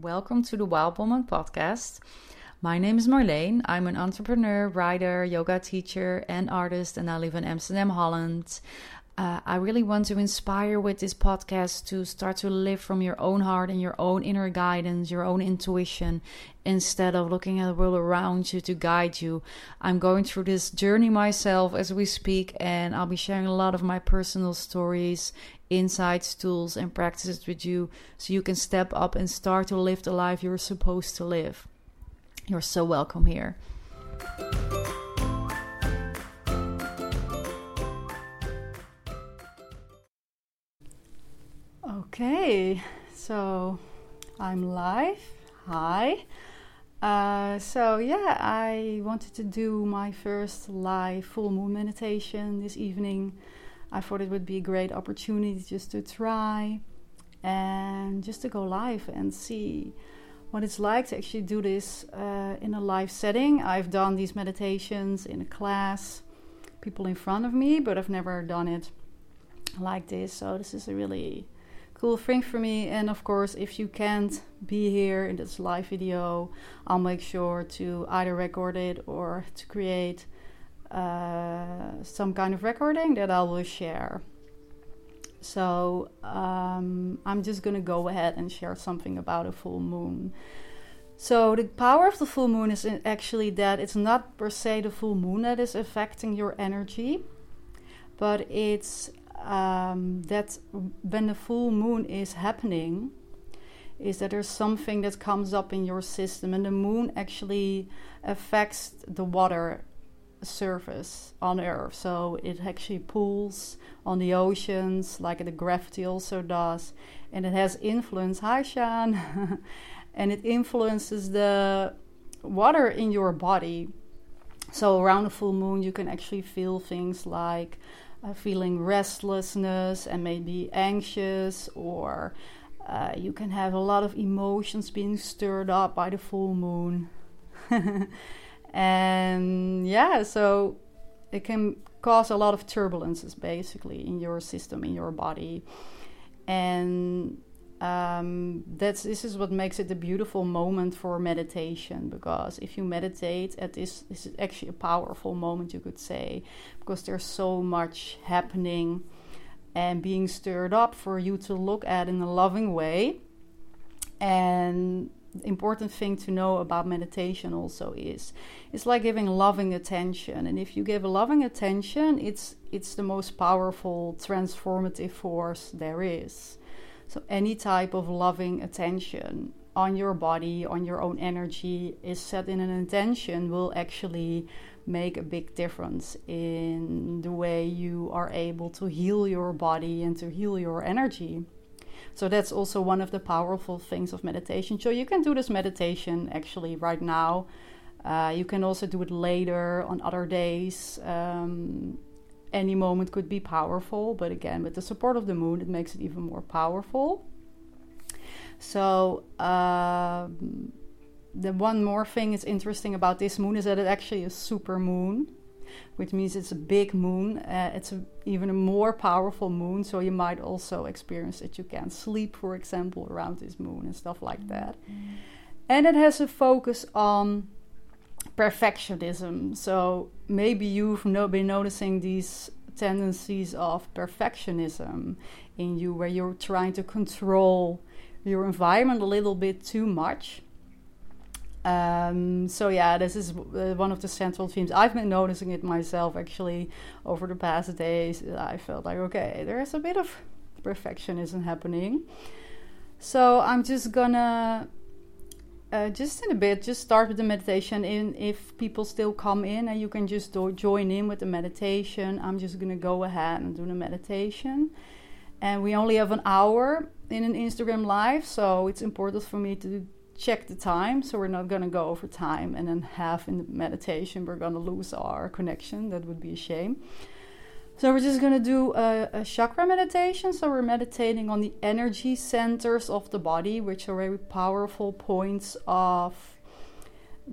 Welcome to the Wild Woman podcast. My name is Marleen. I'm an entrepreneur, writer, yoga teacher, and artist, and I live in Amsterdam, Holland. Uh, I really want to inspire with this podcast to start to live from your own heart and your own inner guidance, your own intuition, instead of looking at the world around you to guide you. I'm going through this journey myself as we speak, and I'll be sharing a lot of my personal stories, insights, tools, and practices with you so you can step up and start to live the life you're supposed to live. You're so welcome here. Okay, so I'm live. Hi. Uh, so, yeah, I wanted to do my first live full moon meditation this evening. I thought it would be a great opportunity just to try and just to go live and see what it's like to actually do this uh, in a live setting. I've done these meditations in a class, people in front of me, but I've never done it like this. So, this is a really cool thing for me. And of course, if you can't be here in this live video, I'll make sure to either record it or to create uh, some kind of recording that I will share. So um, I'm just gonna go ahead and share something about a full moon. So the power of the full moon is actually that it's not per se the full moon that is affecting your energy, but it's um, that when the full moon is happening, is that there's something that comes up in your system, and the moon actually affects the water surface on Earth. So it actually pulls on the oceans, like the gravity also does, and it has influence. Hi, Shan, and it influences the water in your body. So around the full moon, you can actually feel things like uh, feeling restlessness and maybe anxious, or uh, you can have a lot of emotions being stirred up by the full moon. and yeah, so it can cause a lot of turbulences basically in your system, in your body. And um, that's this is what makes it a beautiful moment for meditation because if you meditate at this this is actually a powerful moment you could say because there's so much happening and being stirred up for you to look at in a loving way. And important thing to know about meditation also is it's like giving loving attention. And if you give loving attention it's it's the most powerful transformative force there is so, any type of loving attention on your body, on your own energy, is set in an intention, will actually make a big difference in the way you are able to heal your body and to heal your energy. So that's also one of the powerful things of meditation. So you can do this meditation actually right now. Uh, you can also do it later on other days. Um, any moment could be powerful, but again, with the support of the moon, it makes it even more powerful. So, um, the one more thing is interesting about this moon is that it actually is super moon, which means it's a big moon. Uh, it's a, even a more powerful moon, so you might also experience that you can't sleep, for example, around this moon and stuff like that. Mm-hmm. And it has a focus on perfectionism. So maybe you've no, been noticing these tendencies of perfectionism in you, where you're trying to control your environment a little bit too much. Um, so yeah, this is uh, one of the central themes. I've been noticing it myself actually over the past days. I felt like okay, there is a bit of perfectionism happening. So I'm just gonna uh, just in a bit, just start with the meditation. And if people still come in and you can just do, join in with the meditation, I'm just going to go ahead and do the meditation. And we only have an hour in an Instagram live, so it's important for me to check the time. So we're not going to go over time and then half in the meditation, we're going to lose our connection. That would be a shame. So we're just going to do a, a, chakra meditation. So we're meditating on the energy centers of the body, which are very powerful points of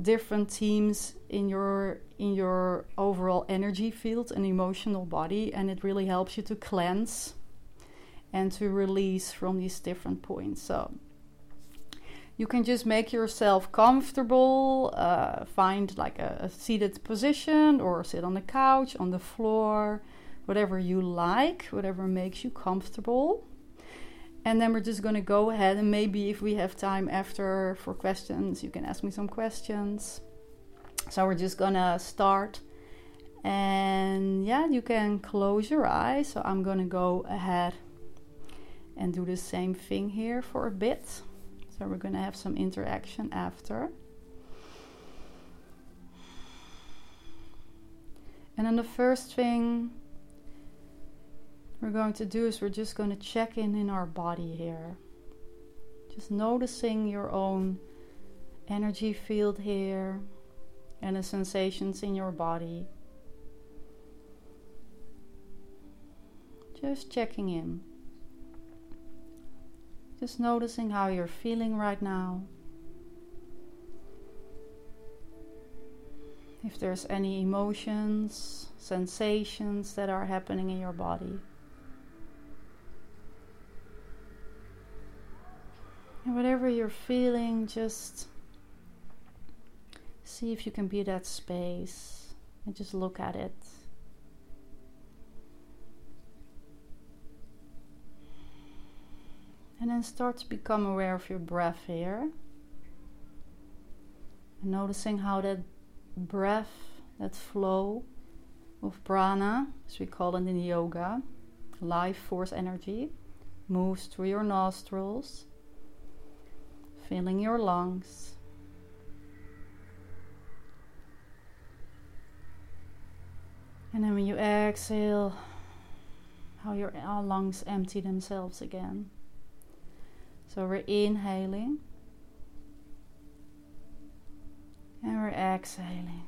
different themes in your in your overall energy field and emotional body and it really helps you to cleanse and to release from these different points. So you can just make yourself comfortable, uh, find like a, a seated position or sit on the couch, on the floor, whatever you like, whatever makes you comfortable. And then we're just going to go ahead and maybe if we have time after for questions, you can ask me some questions. So we're just going to start. And yeah, you can close your eyes. So I'm going to go ahead and do the same thing here for a bit. So we're going to have some interaction after. And then the first thing we're going to do is we're just going to check in in our body here. Just noticing your own energy field here and the sensations in your body. Just checking in. Just noticing how you're feeling right now. If there's any emotions, sensations that are happening in your body. Whatever you're feeling, just see if you can be that space and just look at it. And then start to become aware of your breath here. And noticing how that breath, that flow of prana, as we call it in yoga, life force energy, moves through your nostrils, filling your lungs. And then when you exhale, how your lungs empty themselves again. So we're inhaling and we're exhaling.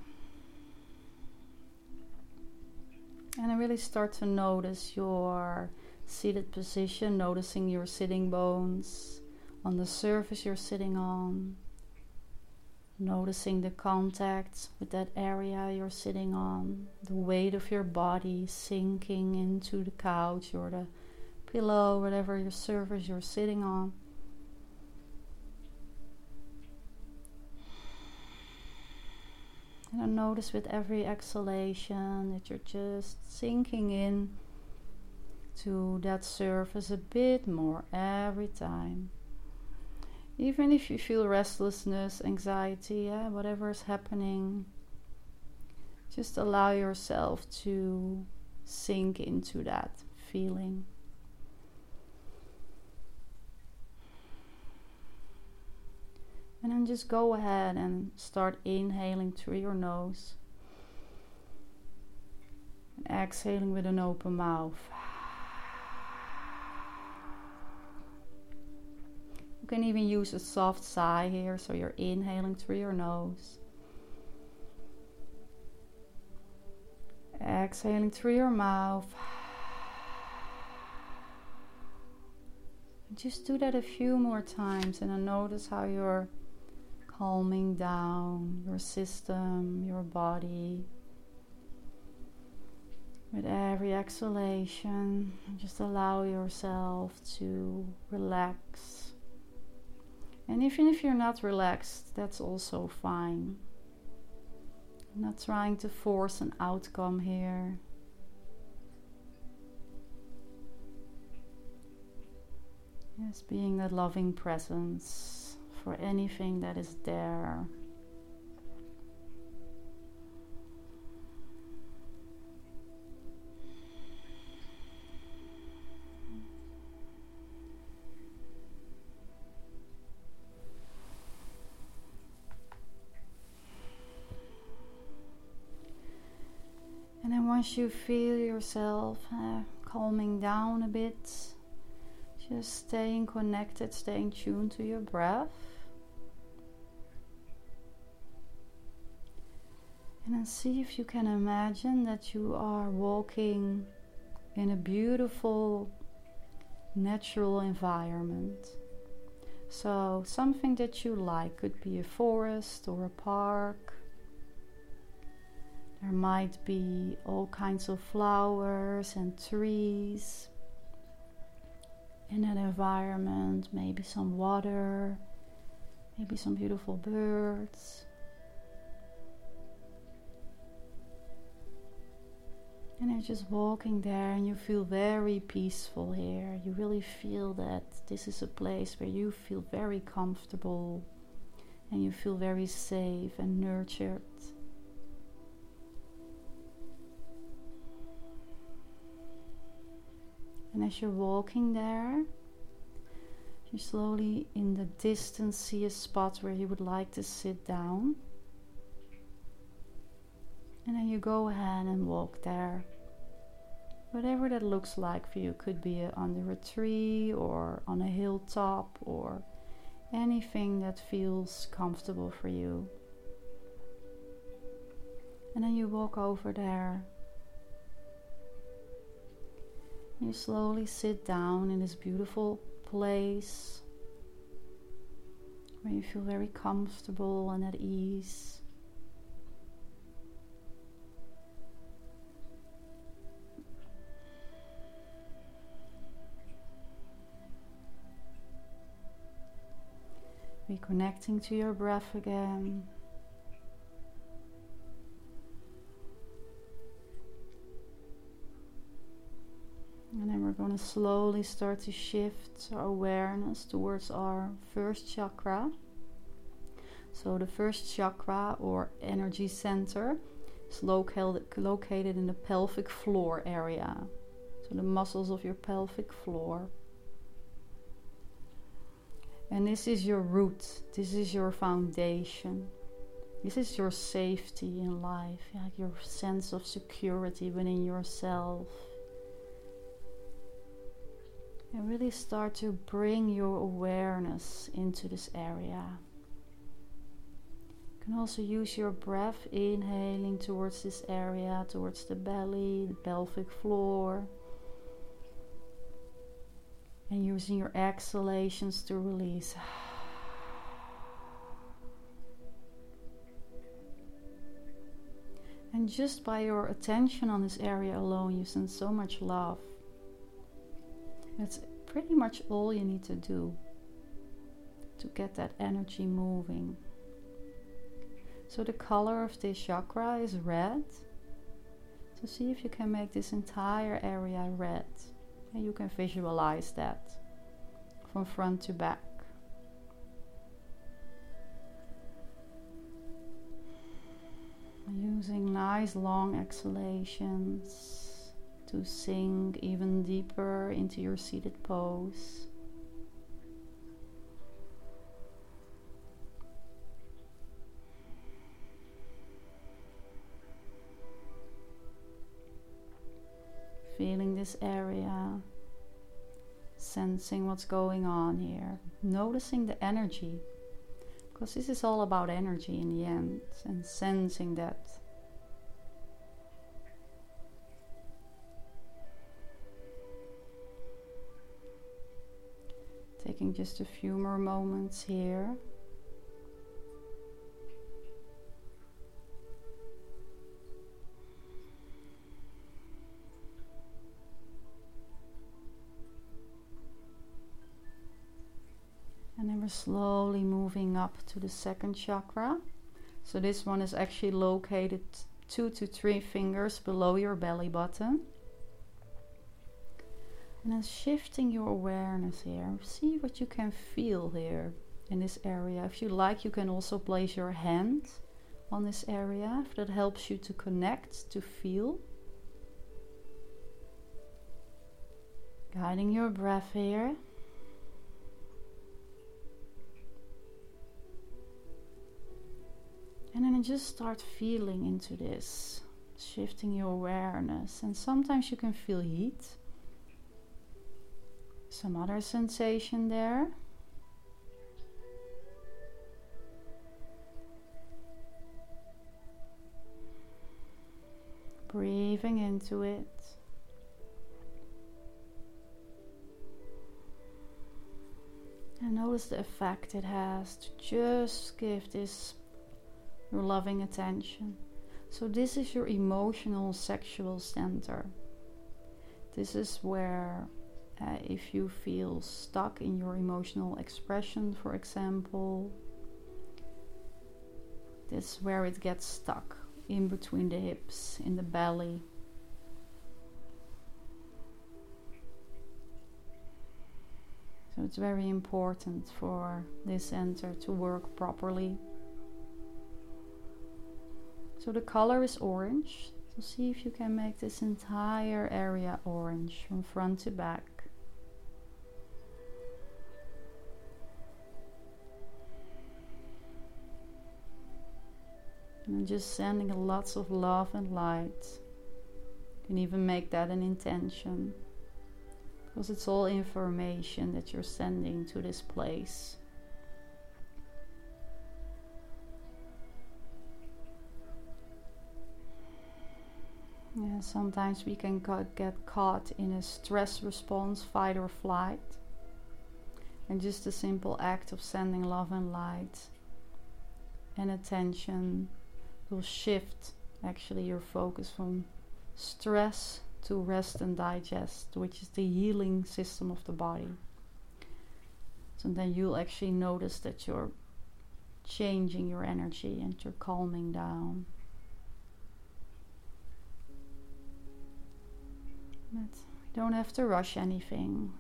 And I really start to notice your seated position, noticing your sitting bones on the surface you're sitting on, noticing the contact with that area you're sitting on, the weight of your body sinking into the couch or the pillow, whatever your surface you're sitting on. And notice with every exhalation that you're just sinking in to that surface a bit more every time. Even if you feel restlessness, anxiety, yeah, whatever is happening, just allow yourself to sink into that feeling. And then just go ahead and start inhaling through your nose and exhaling with an open mouth. Can even use a soft sigh here, so you're inhaling through your nose. Exhaling through your mouth. Just do that a few more times and then notice how you're calming down your system, your body. With every exhalation, just allow yourself to relax. And even if you're not relaxed, that's also fine. I'm not trying to force an outcome here. Just being that loving presence for anything that is there. Once you feel yourself uh, calming down a bit, just staying connected, staying tuned to your breath. And then see if you can imagine that you are walking in a beautiful natural environment. So, something that you like could be a forest or a park. There might be all kinds of flowers and trees in an environment, maybe some water Maybe some beautiful birds. And you're just walking there and you feel very peaceful here. You really feel that this is a place where you feel very comfortable and you feel very safe and nurtured. And as you're walking there, you slowly in the distance see a spot where you would like to sit down. And then you go ahead and walk there. Whatever that looks like for you, could be under a tree or on a hilltop or anything that feels comfortable for you. And then you walk over there. You slowly sit down in this beautiful place where you feel very comfortable and at ease. Reconnecting to your breath again. Going to slowly start to shift our awareness towards our first chakra. So, the first chakra or energy center is located in the pelvic floor area. So, the muscles of your pelvic floor. And this is your root, this is your foundation. This is your safety in life, like your sense of security within yourself. And really start to bring your awareness into this area. You can also use your breath inhaling towards this area, towards the belly, the pelvic floor and using your exhalations to release. And just by your attention on this area alone, you send so much love. Pretty much all you need to do to get that energy moving. So, the color of this chakra is red. So, see if you can make this entire area red. And you can visualize that from front to back. Using nice long exhalations to sink even deeper into your seated pose. feeling this area, sensing what's going on here, noticing the energy, because this is all about energy in the end, and sensing that. Taking just a few more moments here. And then we're slowly moving up to the second chakra. So this one is actually located two to three fingers below your belly button. And then shifting your awareness here. See what you can feel here in this area. If you like, you can also place your hand on this area if that helps you to connect, to feel. Guiding your breath here. And then just start feeling into this, shifting your awareness. And sometimes you can feel heat, some other sensation there. Breathing into it. And notice the effect it has to just give this your loving attention. So, this is your emotional sexual center. This is where, uh, if you feel stuck in your emotional expression, for example, This is where it gets stuck in between the hips, in the belly. So it's very important for this center to work properly. So the color is orange. So see if you can make this entire area orange from front to back. Just sending lots of love and light. You can even make that an intention. Because it's all information that you're sending to this place. Yeah, sometimes we can get caught in a stress response, fight or flight. And just a simple act of sending love and light and attention will shift actually your focus from stress to rest and digest, which is the healing system of the body. So then you'll actually notice that you're changing your energy and you're calming down. But you don't have to rush anything.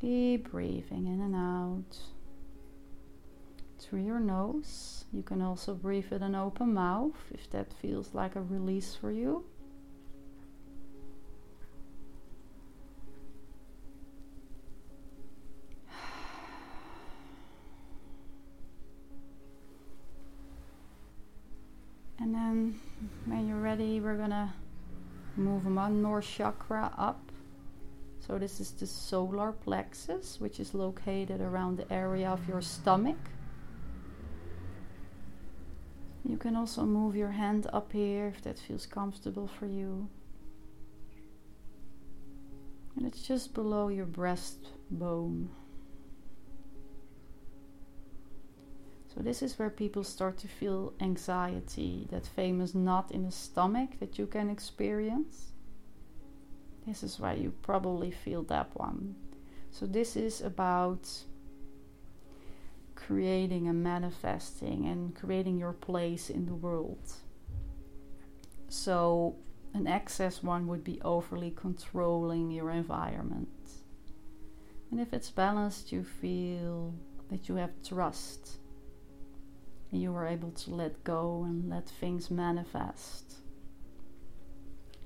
Keep breathing in and out through your nose. You can also breathe with an open mouth if that feels like a release for you. And then when you're ready, we're gonna move one more chakra up. So this is the solar plexus, which is located around the area of your stomach. You can also move your hand up here if that feels comfortable for you. And it's just below your breastbone. So this is where people start to feel anxiety, that famous knot in the stomach that you can experience. This is why you probably feel that one. So this is about creating and manifesting and creating your place in the world. So an excess one would be overly controlling your environment. And if it's balanced, you feel that you have trust and you are able to let go and let things manifest.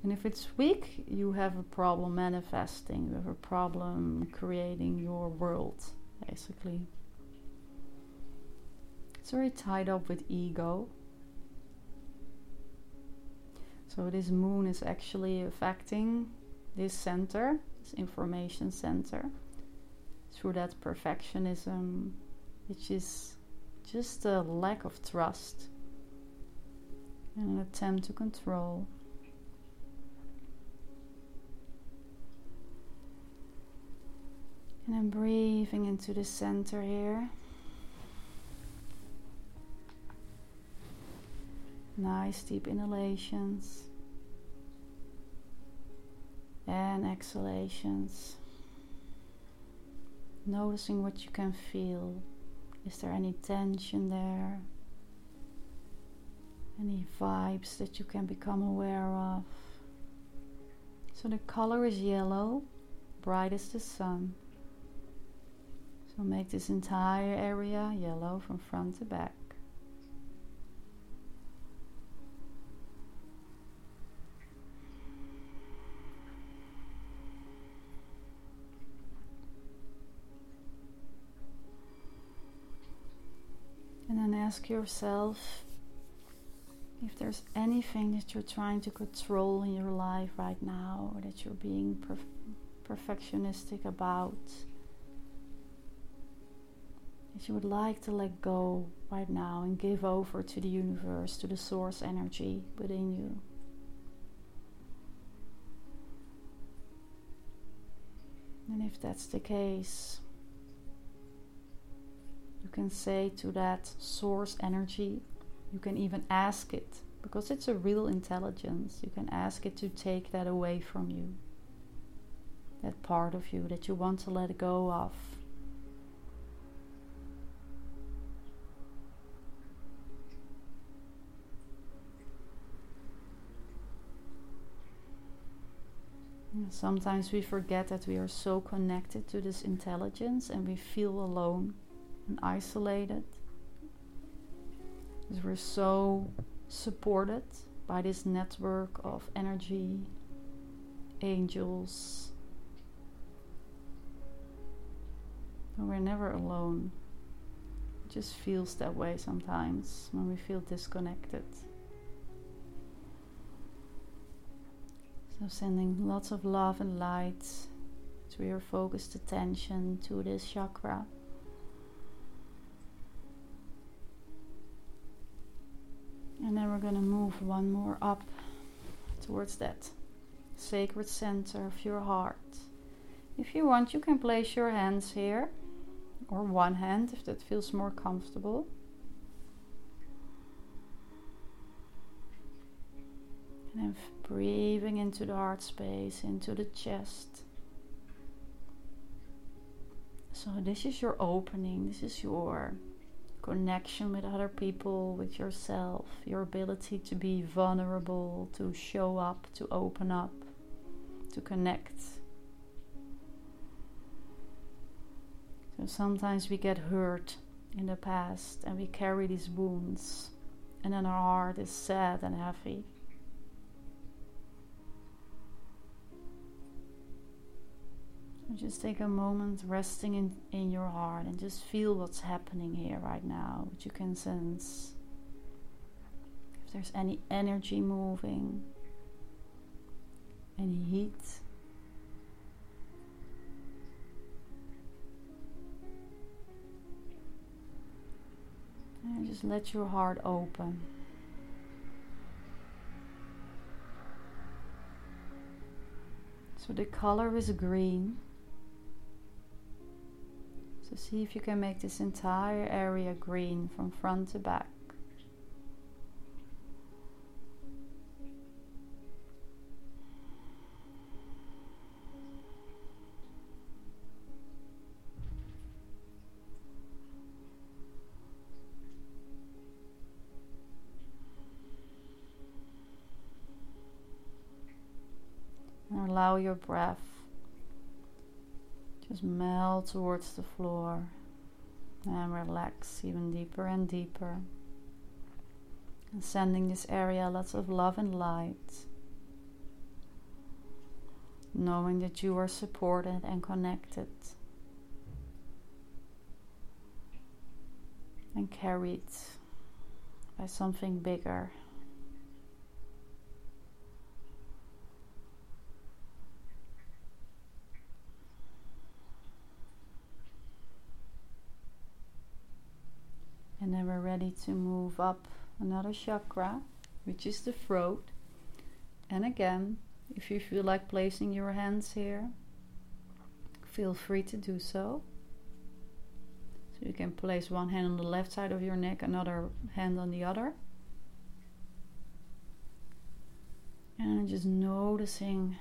And if it's weak, you have a problem manifesting, you have a problem creating your world, basically. It's very tied up with ego. So, this moon is actually affecting this center, this information center, through that perfectionism, which is just a lack of trust and an attempt to control. And I'm breathing into the center here. Nice deep inhalations and exhalations. Noticing what you can feel is there any tension there? Any vibes that you can become aware of? So the color is yellow, bright as the sun. So make this entire area yellow from front to back. Ask yourself if there's anything that you're trying to control in your life right now or that you're being perf- perfectionistic about that you would like to let go right now and give over to the universe, to the source energy within you. And if that's the case, you can say to that source energy, you can even ask it because it's a real intelligence. You can ask it to take that away from you, that part of you that you want to let go of. Sometimes we forget that we are so connected to this intelligence and we feel alone and isolated. Because we're so supported by this network of energy, angels. And we're never alone. It just feels that way sometimes when we feel disconnected. So, sending lots of love and light to your focused attention to this chakra. And then we're going to move one more up towards that sacred center of your heart. If you want, you can place your hands here, or one hand if that feels more comfortable. And then breathing into the heart space, into the chest. So, this is your opening, this is your connection with other people, with yourself, your ability to be vulnerable, to show up, to open up, to connect. So sometimes we get hurt in the past and we carry these wounds, and then our heart is sad and heavy. Just take a moment resting in, in your heart and just feel what's happening here right now, what you can sense. If there's any energy moving, any heat. And just let your heart open. So the color is green. So see if you can make this entire area green from front to back. Allow your breath just melt towards the floor and relax even deeper and deeper. And sending this area lots of love and light. Knowing that you are supported and connected. And carried by something bigger. And then we're ready to move up another chakra, which is the throat. And again, if you feel like placing your hands here, feel free to do so. So you can place one hand on the left side of your neck, another hand on the other. And just noticing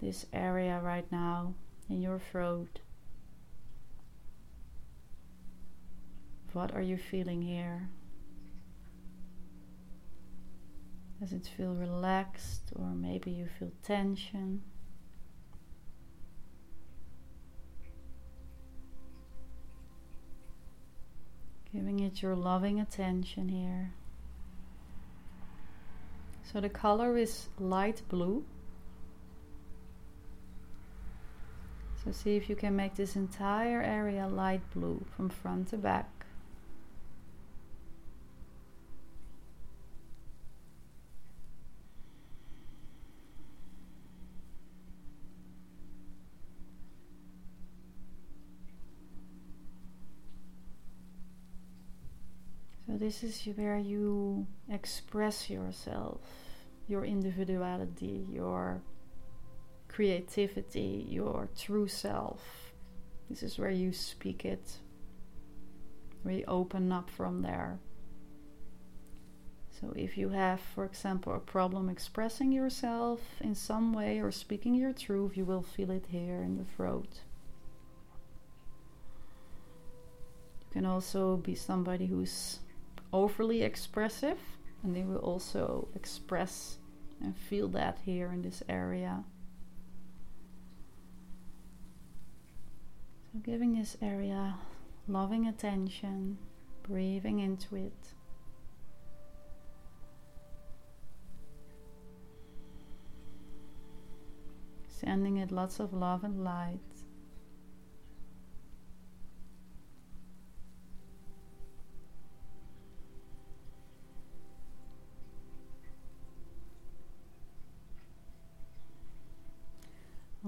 this area right now in your throat. What are you feeling here? Does it feel relaxed or maybe you feel tension? Giving it your loving attention here. So the color is light blue. So see if you can make this entire area light blue from front to back. So, this is where you express yourself, your individuality, your creativity, your true self. This is where you speak it, We open up from there. So, if you have, for example, a problem expressing yourself in some way or speaking your truth, you will feel it here in the throat. You can also be somebody who's overly expressive, and they will also express and feel that here in this area. So, giving this area loving attention, breathing into it. Sending it lots of love and light.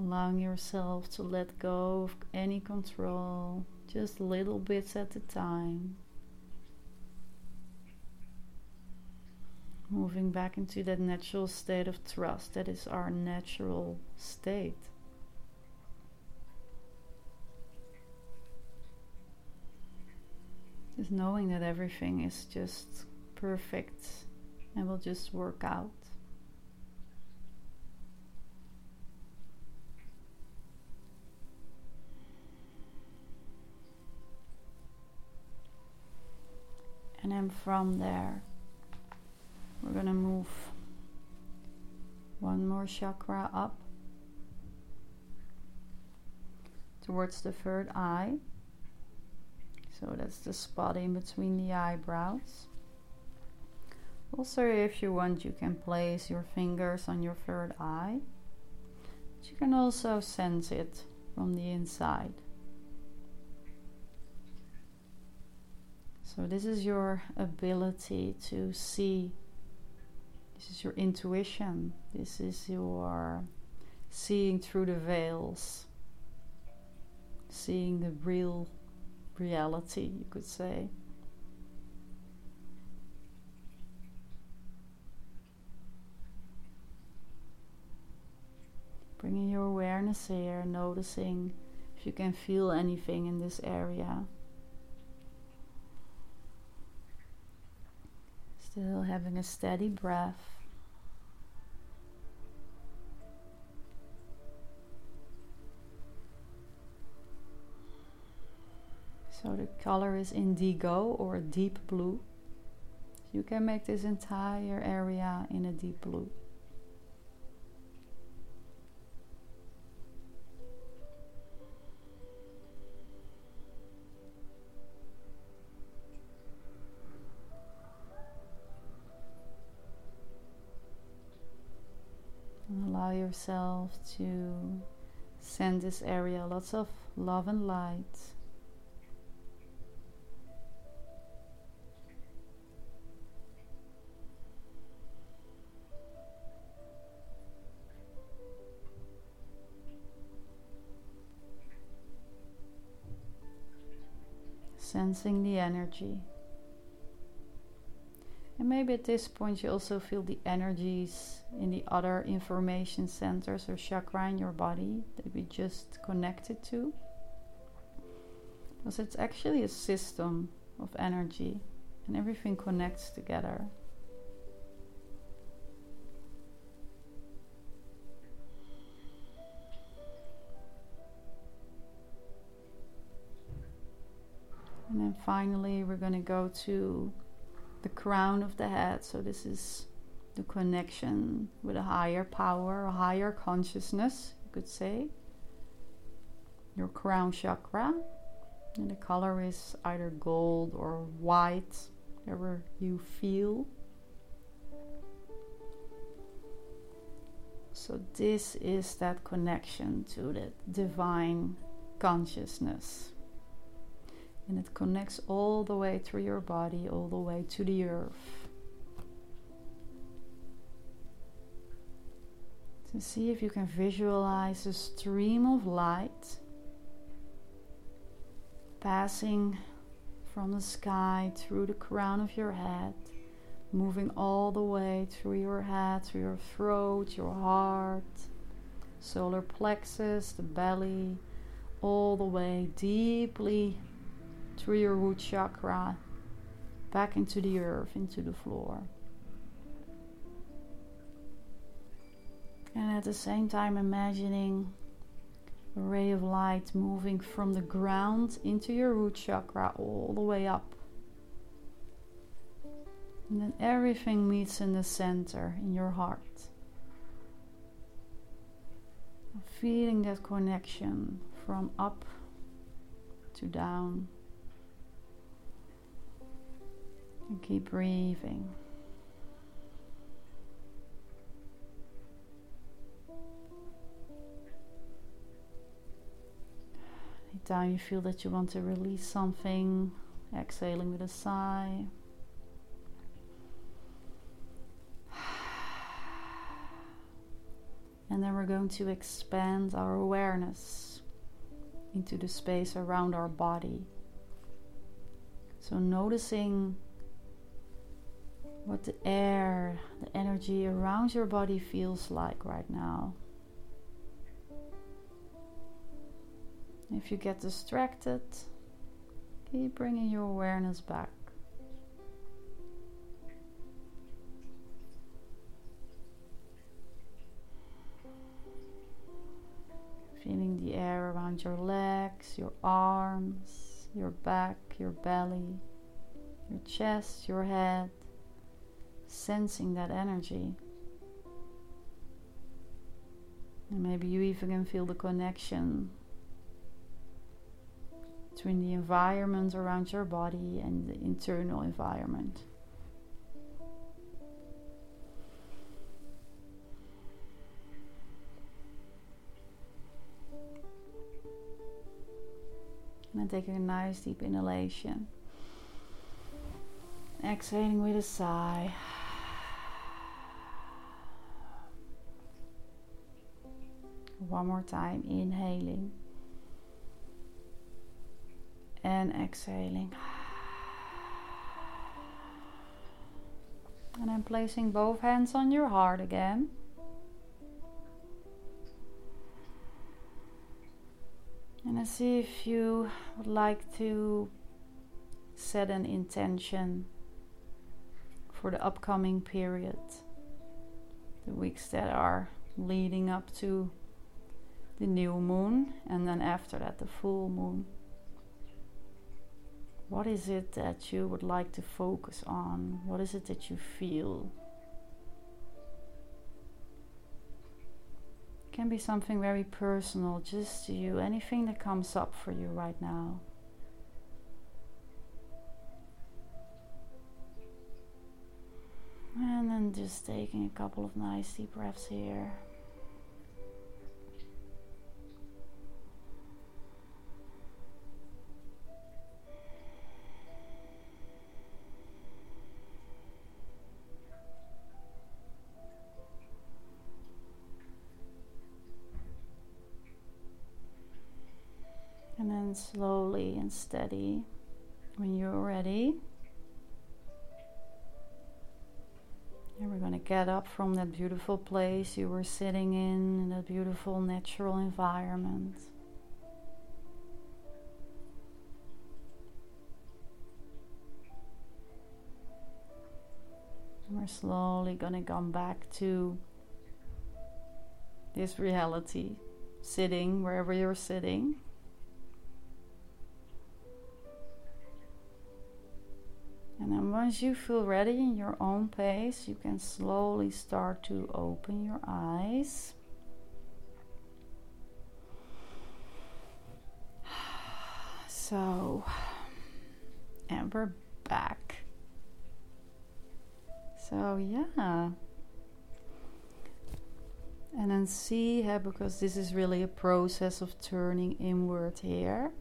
Allowing yourself to let go of any control, just little bits at a time. Moving back into that natural state of trust that is our natural state. Just knowing that everything is just perfect and will just work out. And then from there, we're going to move one more chakra up towards the third eye. So that's the spot in between the eyebrows. Also, if you want, you can place your fingers on your third eye. But you can also sense it from the inside. So, this is your ability to see. This is your intuition. This is your seeing through the veils, seeing the real reality, you could say. Bringing your awareness here, noticing if you can feel anything in this area. Still having a steady breath. So the color is indigo or deep blue. You can make this entire area in a deep blue. Allow yourself to send this area lots of love and light. Sensing the energy. And maybe at this point you also feel the energies in the other information centers or chakra in your body that we just connected to. Because it's actually a system of energy and everything connects together. And then finally, we're going to go to the crown of the head. So, this is the connection with a higher power, a higher consciousness, you could say. Your crown chakra. And the color is either gold or white, whatever you feel. So, this is that connection to the divine consciousness and it connects all the way through your body, all the way to the earth. To see if you can visualize a stream of light passing from the sky through the crown of your head, moving all the way through your head, through your throat, your heart, solar plexus, the belly, all the way deeply through your root chakra back into the earth, into the floor. And at the same time, imagining a ray of light moving from the ground into your root chakra all the way up. And then everything meets in the center, in your heart. Feeling that connection from up to down. And keep breathing. Anytime you feel that you want to release something, exhaling with a sigh. And then we're going to expand our awareness into the space around our body. So, noticing what the air, the energy around your body feels like right now. If you get distracted, keep bringing your awareness back. Feeling the air around your legs, your arms, your back, your belly, your chest, your head. Sensing that energy. And maybe you even can feel the connection between the environment around your body and the internal environment. And taking a nice deep inhalation. Exhaling with a sigh. One more time, inhaling and exhaling. And I'm placing both hands on your heart again. And I see if you would like to set an intention for the upcoming period, the weeks that are leading up to the new moon, and then after that, the full moon. What is it that you would like to focus on? What is it that you feel? It can be something very personal, just to you, anything that comes up for you right now. And then just taking a couple of nice deep breaths here. Slowly and steady when you're ready. And we're going to get up from that beautiful place you were sitting in, in that beautiful natural environment. We're slowly going to come back to this reality, sitting wherever you're sitting. And then once you feel ready in your own pace, you can slowly start to open your eyes. So, and we're back. So, yeah. And then see, yeah, because this is really a process of turning inward here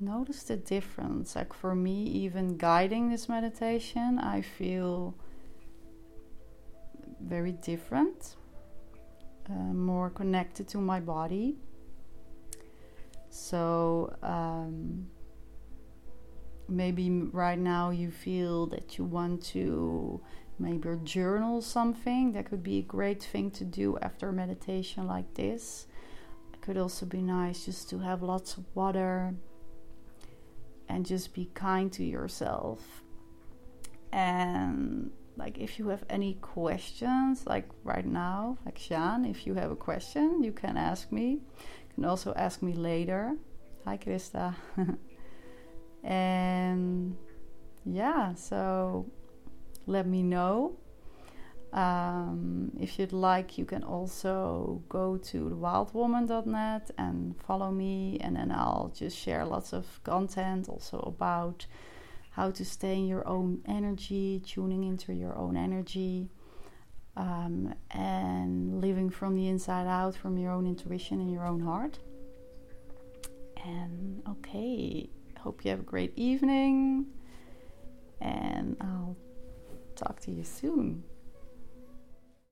notice the difference. Like for me, even guiding this meditation, I feel very different, uh, more connected to my body. So, um, maybe right now you feel that you want to maybe journal something. That could be a great thing to do after meditation like this. It could also be nice just to have lots of water and just be kind to yourself. And like if you have any questions, like right now, like Shan, if you have a question, you can ask me. You can also ask me later. Hi Krista. and yeah, so let me know. Um, if you'd like, you can also go to thewildwoman.net and follow me, and then I'll just share lots of content also about how to stay in your own energy, tuning into your own energy, um, and living from the inside out, from your own intuition and your own heart. And okay, hope you have a great evening, and I'll talk to you soon.